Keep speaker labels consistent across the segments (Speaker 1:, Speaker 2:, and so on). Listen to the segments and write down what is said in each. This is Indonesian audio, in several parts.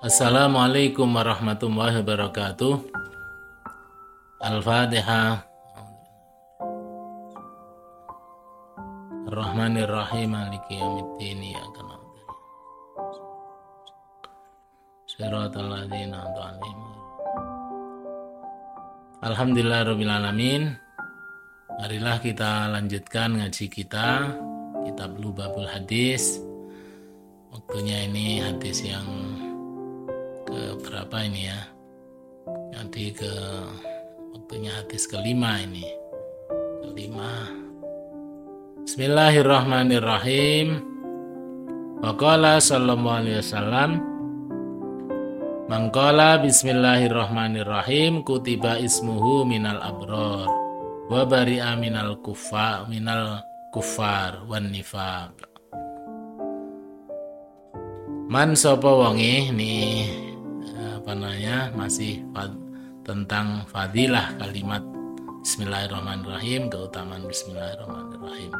Speaker 1: Assalamualaikum warahmatullahi wabarakatuh. Al-Fatihah. Ar-Rahmanir Rahim Maliki yaumiddin Shiratal. Alhamdulillah rabbil alamin. Marilah kita lanjutkan ngaji kita kitab Lubabul Hadis. Waktunya ini hadis yang berapa ini ya? Nanti ke waktunya hadis kelima ini. Kelima. Bismillahirrahmanirrahim. Waqala sallallahu alaihi wasallam. Mangkala bismillahirrahmanirrahim kutiba ismuhu minal abror wa bari'a minal kufa minal kufar wan nifaq. Man sapa wonge nih apa namanya masih fad, tentang fadilah kalimat Bismillahirrahmanirrahim keutamaan Bismillahirrahmanirrahim.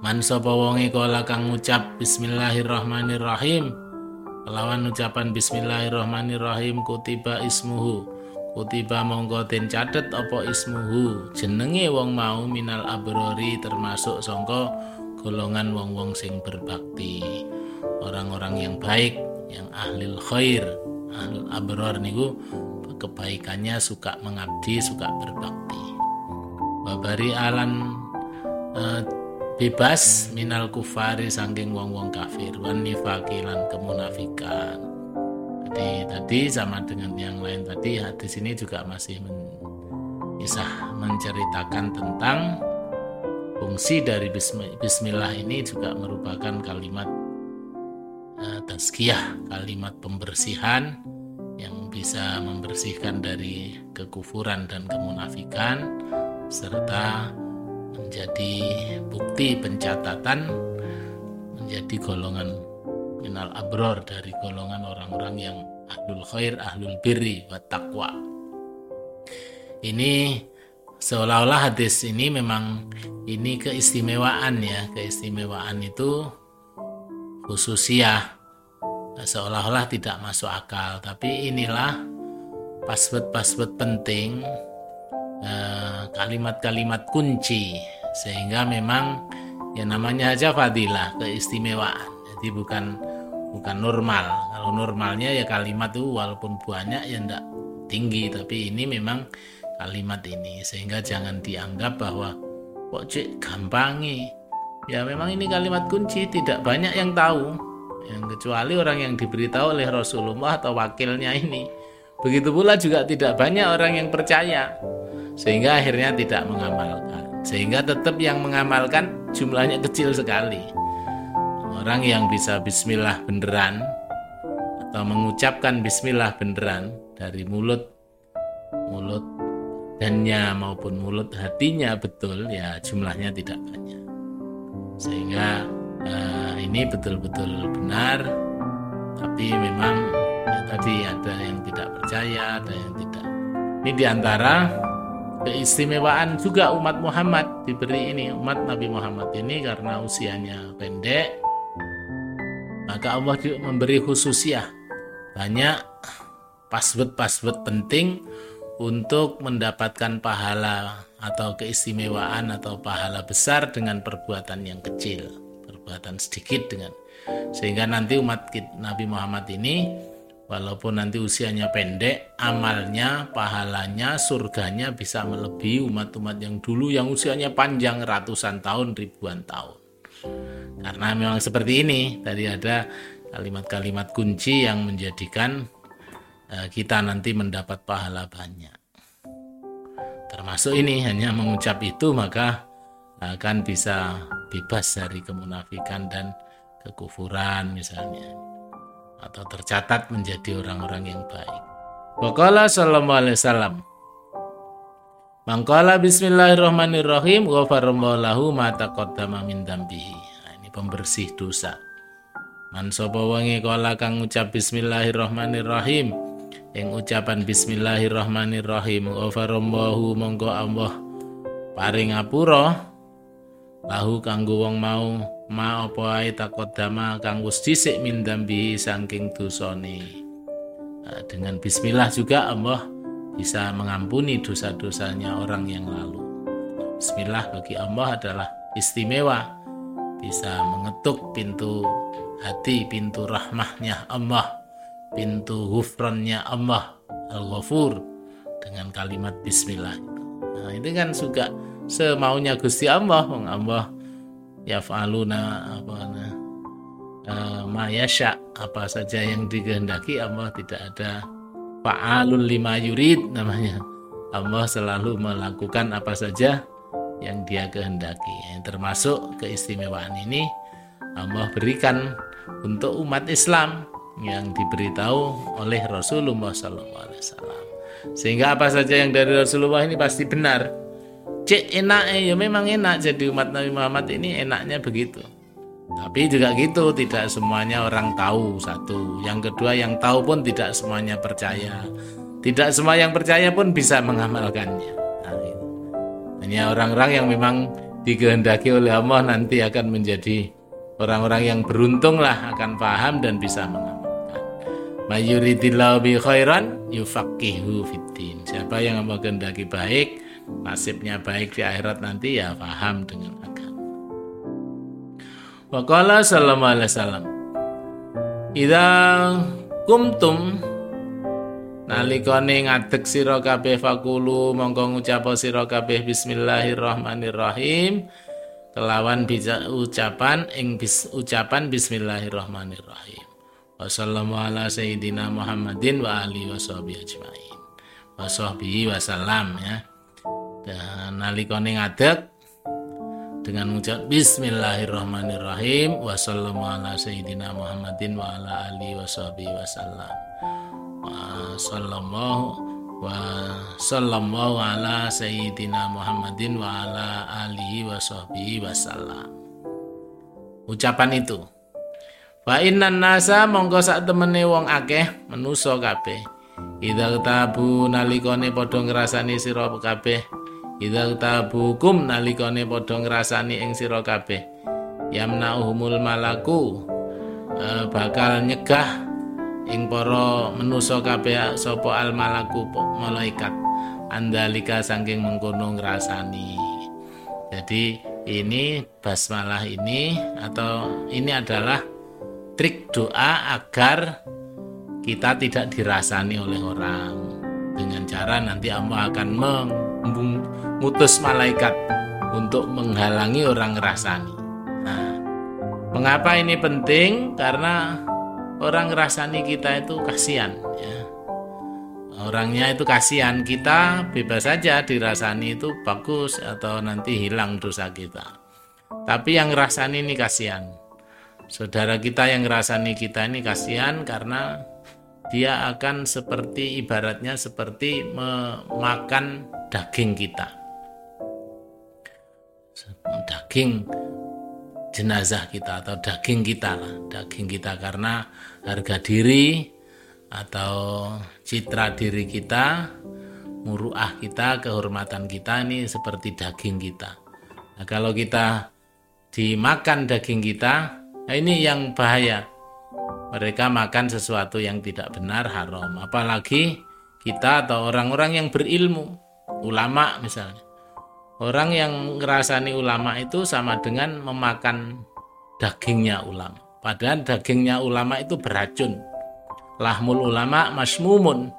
Speaker 1: Man sapa wonge kala kang ngucap Bismillahirrahmanirrahim kelawan ucapan Bismillahirrahmanirrahim kutiba ismuhu kutiba mongko den catet apa ismuhu. Jenenge wong mau minal abrori termasuk songko golongan wong-wong sing berbakti. Orang-orang yang baik yang ahlil khair ahlul abror niku kebaikannya suka mengabdi suka berbakti. Wabari alan uh, bebas minal kufari sangking wong-wong kafir. Wan nifakilan kemunafikan. Jadi tadi sama dengan yang lain tadi hadis ini juga masih men, bisa menceritakan tentang fungsi dari bismillah ini juga merupakan kalimat uh, tazkiyah, kalimat pembersihan yang bisa membersihkan dari kekufuran dan kemunafikan serta menjadi bukti pencatatan menjadi golongan minal abror dari golongan orang-orang yang ahlul khair, ahlul birri wa taqwa. Ini seolah-olah hadis ini memang ini keistimewaan ya, keistimewaan itu khususiah seolah-olah tidak masuk akal. Tapi inilah password-password penting eh, kalimat-kalimat kunci. Sehingga memang ya namanya aja fadilah keistimewaan. Jadi bukan bukan normal. Kalau normalnya ya kalimat itu walaupun banyak ya enggak tinggi. Tapi ini memang kalimat ini. Sehingga jangan dianggap bahwa kok cek gampangi? Ya memang ini kalimat kunci. Tidak banyak yang tahu yang kecuali orang yang diberitahu oleh Rasulullah atau wakilnya ini. Begitu pula juga tidak banyak orang yang percaya sehingga akhirnya tidak mengamalkan. Sehingga tetap yang mengamalkan jumlahnya kecil sekali. Orang yang bisa bismillah beneran atau mengucapkan bismillah beneran dari mulut mulut dannya maupun mulut hatinya betul ya jumlahnya tidak banyak sehingga uh, ini betul-betul benar tapi memang ya, tadi ada yang tidak percaya ada yang tidak. Ini di antara keistimewaan juga umat Muhammad diberi ini umat Nabi Muhammad ini karena usianya pendek. Maka Allah memberi khususiah. Banyak password-password penting untuk mendapatkan pahala atau keistimewaan atau pahala besar dengan perbuatan yang kecil, perbuatan sedikit dengan sehingga nanti umat Nabi Muhammad ini walaupun nanti usianya pendek, amalnya, pahalanya, surganya bisa melebihi umat-umat yang dulu yang usianya panjang ratusan tahun, ribuan tahun. Karena memang seperti ini, tadi ada kalimat-kalimat kunci yang menjadikan eh, kita nanti mendapat pahala banyak termasuk ini hanya mengucap itu maka akan bisa bebas dari kemunafikan dan kekufuran misalnya atau tercatat menjadi orang-orang yang baik. Waqala sallallahu alaihi wasallam Mangkala bismillahirrahmanirrahim ghafarallahu ma taqaddama min dambihi. Nah, ini pembersih dosa. Man sapa wangi kala kang ngucap bismillahirrahmanirrahim yang ucapan bismillahirrahmanirrahim ghafarallahu monggo Allah paring ngapura lahu kanggo wong mau ma apa ae takodama kang wis dhisik min dambi saking dosane. Nah, dengan bismillah juga Allah bisa mengampuni dosa-dosanya orang yang lalu. Bismillah bagi Allah adalah istimewa. Bisa mengetuk pintu hati pintu rahmahnya Allah pintu hufrannya Allah al-ghafur dengan kalimat bismillah. Nah itu kan juga semaunya Gusti Allah Allah. Yaf'aluna apa uh, ma yasha apa saja yang dikehendaki Allah tidak ada. Fa'alun lima yurid namanya. Allah selalu melakukan apa saja yang dia kehendaki. Termasuk keistimewaan ini Allah berikan untuk umat Islam yang diberitahu oleh Rasulullah SAW sehingga apa saja yang dari Rasulullah ini pasti benar cek enak ya memang enak jadi umat Nabi Muhammad ini enaknya begitu. Tapi juga gitu tidak semuanya orang tahu satu. Yang kedua yang tahu pun tidak semuanya percaya. Tidak semua yang percaya pun bisa mengamalkannya. Nah, hanya orang-orang yang memang dikehendaki oleh Allah nanti akan menjadi orang-orang yang beruntung lah akan paham dan bisa mengamalkan. Mayuridillahu bi khairan yufaqihu fiddin siapa yang Allah kehendaki baik nasibnya baik di akhirat nanti ya paham dengan agama. Waqala sallallahu alaihi wasallam Idza kumtum nalikane ngadeg sira kabeh fakulu mongko ngucap sira kabeh bismillahirrahmanirrahim. Kelawan bisa ucapan ing bis, ucapan bismillahirrahmanirrahim. Wa ala sayyidina Muhammadin wa alihi washabihi ajmain. Wa sahbihi wasallam ya dan nalikane ngadeg dengan mengucap Bismillahirrahmanirrahim. Wa ala sayyidina Muhammadin wa ala alihi washabihi wasallam wa sallallahu wa sallallahu ala sayyidina Muhammadin wa ala alihi washabihi wasallam ucapan itu Wa innan nasa monggo sak temene wong akeh menusa kabeh. Idza tabu nalikane padha ngrasani sira kabeh Idza tabukum nalikane padha ngrasani ing sira kabeh. Yamna'uhumul malaku e, bakal nyegah ing para menusa kabeh sapa al malaku malaikat. Andalika saking mengkono ngrasani. Jadi ini basmalah ini atau ini adalah trik doa agar kita tidak dirasani oleh orang dengan cara nanti Allah akan mengutus malaikat untuk menghalangi orang ngerasani. Nah, mengapa ini penting? Karena orang ngerasani kita itu kasihan ya. Orangnya itu kasihan, kita bebas saja dirasani itu bagus atau nanti hilang dosa kita. Tapi yang ngerasani ini kasihan. Saudara kita yang ngerasani kita ini kasihan karena dia akan seperti ibaratnya seperti memakan daging kita. Daging jenazah kita atau daging kita daging kita. Karena harga diri atau citra diri kita, muruah kita, kehormatan kita ini seperti daging kita. Nah, kalau kita dimakan daging kita, nah ini yang bahaya. Mereka makan sesuatu yang tidak benar haram. Apalagi kita atau orang-orang yang berilmu ulama misalnya orang yang ngerasani ulama itu sama dengan memakan dagingnya ulama. Padahal dagingnya ulama itu beracun. Lahmul ulama masmumun.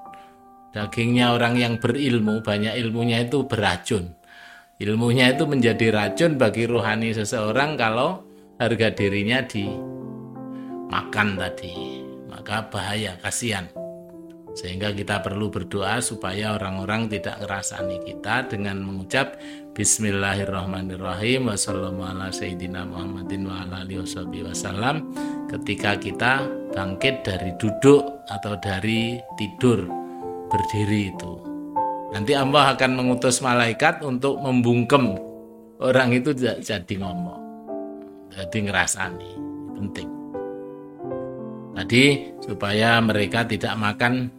Speaker 1: Dagingnya orang yang berilmu banyak ilmunya itu beracun. Ilmunya itu menjadi racun bagi rohani seseorang kalau harga dirinya di makan tadi. Maka bahaya kasihan. Sehingga kita perlu berdoa supaya orang-orang tidak ngerasani kita dengan mengucap Bismillahirrahmanirrahim Wassalamualaikum ketika kita bangkit dari duduk atau dari tidur berdiri itu nanti Allah akan mengutus malaikat untuk membungkem orang itu jadi ngomong jadi ngerasani penting Tadi supaya mereka tidak makan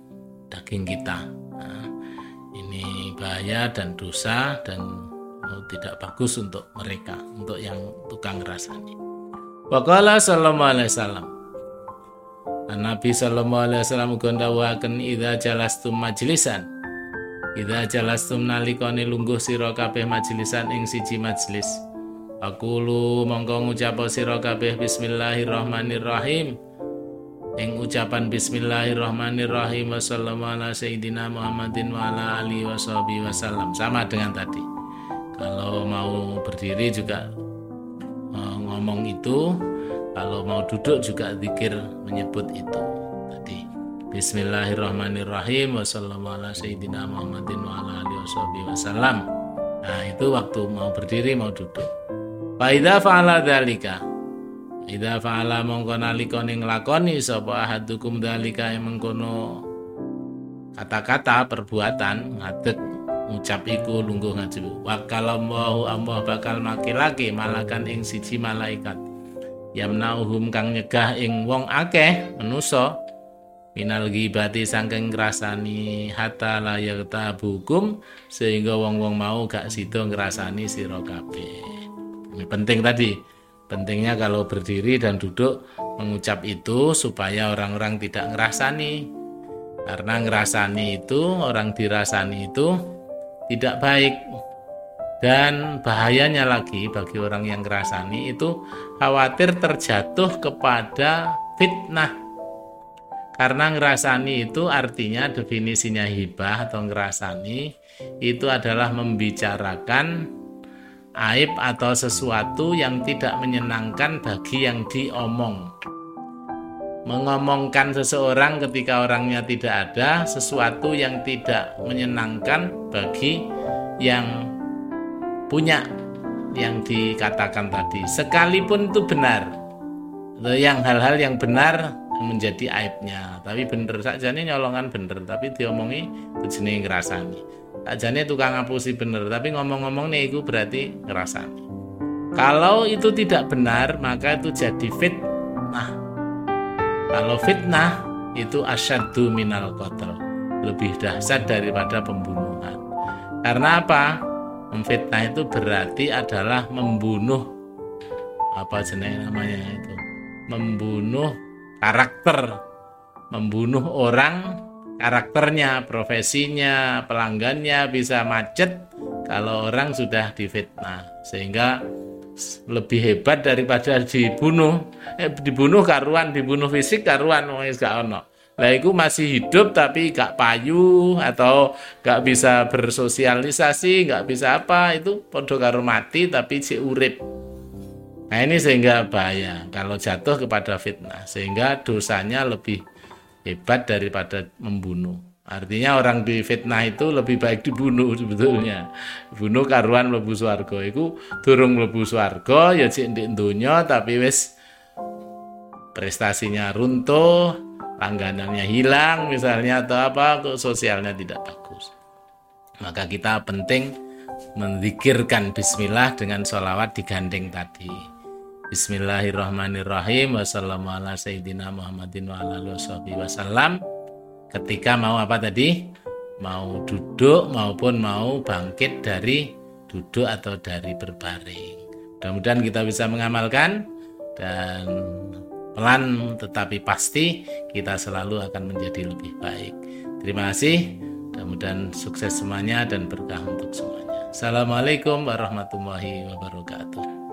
Speaker 1: daging kita. Nah, ini bahaya dan dosa dan tidak bagus untuk mereka, untuk yang tukang rasani. Waqala sallallahu alaihi wasallam. Nabi sallallahu alaihi wasallam gondawaken idza jalastum majlisan. Idza jalastum nalikane lungguh sira kabeh majlisan ing siji majlis. Aku lu mongko ngucap sira kabeh bismillahirrahmanirrahim. Ing ucapan bismillahirrahmanirrahim wasallallahu ala sayyidina Muhammadin wa ala alihi wasallam sama dengan tadi kalau mau berdiri juga eh, ngomong itu. Kalau mau duduk juga zikir menyebut itu tadi. Bismillahirrahmanirrahim. Wasallallahu ala sayyidina Muhammadin wa ala alihi wasallam nah itu waktu mau berdiri mau duduk. Faida fa'ala dzalika Ida fa'ala mongko nalika ning nglakoni sapa ahadukum dalika mengkono kata-kata perbuatan ngadeg ngucap iku lungguh ngaji wa kalallahu Allah bakal makilake malakan ing siji malaikat. Yamnauhum kang nyegah ing wong akeh menusa minal gibati sangking ngrasani. Hatta la bukum sehingga wong-wong mau gak sida ngrasani sira kabeh. Ini penting tadi. Pentingnya kalau berdiri dan duduk mengucap itu supaya orang-orang tidak ngerasani. Karena ngerasani itu, orang dirasani itu tidak baik. Dan bahayanya lagi bagi orang yang ngerasani itu khawatir terjatuh kepada fitnah. Karena ngerasani itu artinya definisinya hibah atau ngerasani itu adalah membicarakan aib atau sesuatu yang tidak menyenangkan bagi yang diomong. Mengomongkan seseorang ketika orangnya tidak ada, sesuatu yang tidak menyenangkan bagi yang punya yang dikatakan tadi. Sekalipun itu benar, yang hal-hal yang benar menjadi aibnya. Tapi bener saja nih nyolongan bener, tapi diomongi itu jenis ngerasani ajane tukang ngapusi bener tapi ngomong-ngomong nih itu berarti ngerasa kalau itu tidak benar maka itu jadi fitnah kalau fitnah itu asyaddu minal qatl. Lebih dahsyat daripada pembunuhan. Karena apa? Memfitnah itu berarti adalah membunuh apa jenis namanya itu? Membunuh karakter. Membunuh orang karakternya, profesinya, pelanggannya bisa macet kalau orang sudah difitnah. Sehingga lebih hebat daripada dibunuh. Eh, dibunuh karuan dibunuh fisik karuan wis gak ono. Lah itu masih hidup tapi gak payu atau gak bisa bersosialisasi gak bisa apa itu podo karo mati tapi si urip. Nah ini sehingga bahaya kalau jatuh kepada fitnah sehingga dosanya lebih hebat daripada membunuh. Artinya orang di fitnah itu lebih baik dibunuh sebetulnya. Bunuh karuan lebu swarga itu durung lebu swarga ya cek ndek donya tapi wis prestasinya runtuh, langganannya hilang misalnya atau apa kok sosialnya tidak bagus. Maka kita penting menzikirkan bismillah dengan sholawat digandeng tadi. Bismillahirrahmanirrahim Wassalamualaikum Muhammadin wa wasallam Ketika mau apa tadi? Mau duduk maupun mau bangkit dari duduk atau dari berbaring. Mudah-mudahan kita bisa mengamalkan Dan pelan tetapi pasti kita selalu akan menjadi lebih baik. Terima kasih. Mudah-mudahan sukses semuanya dan berkah untuk semuanya. Assalamualaikum warahmatullahi wabarakatuh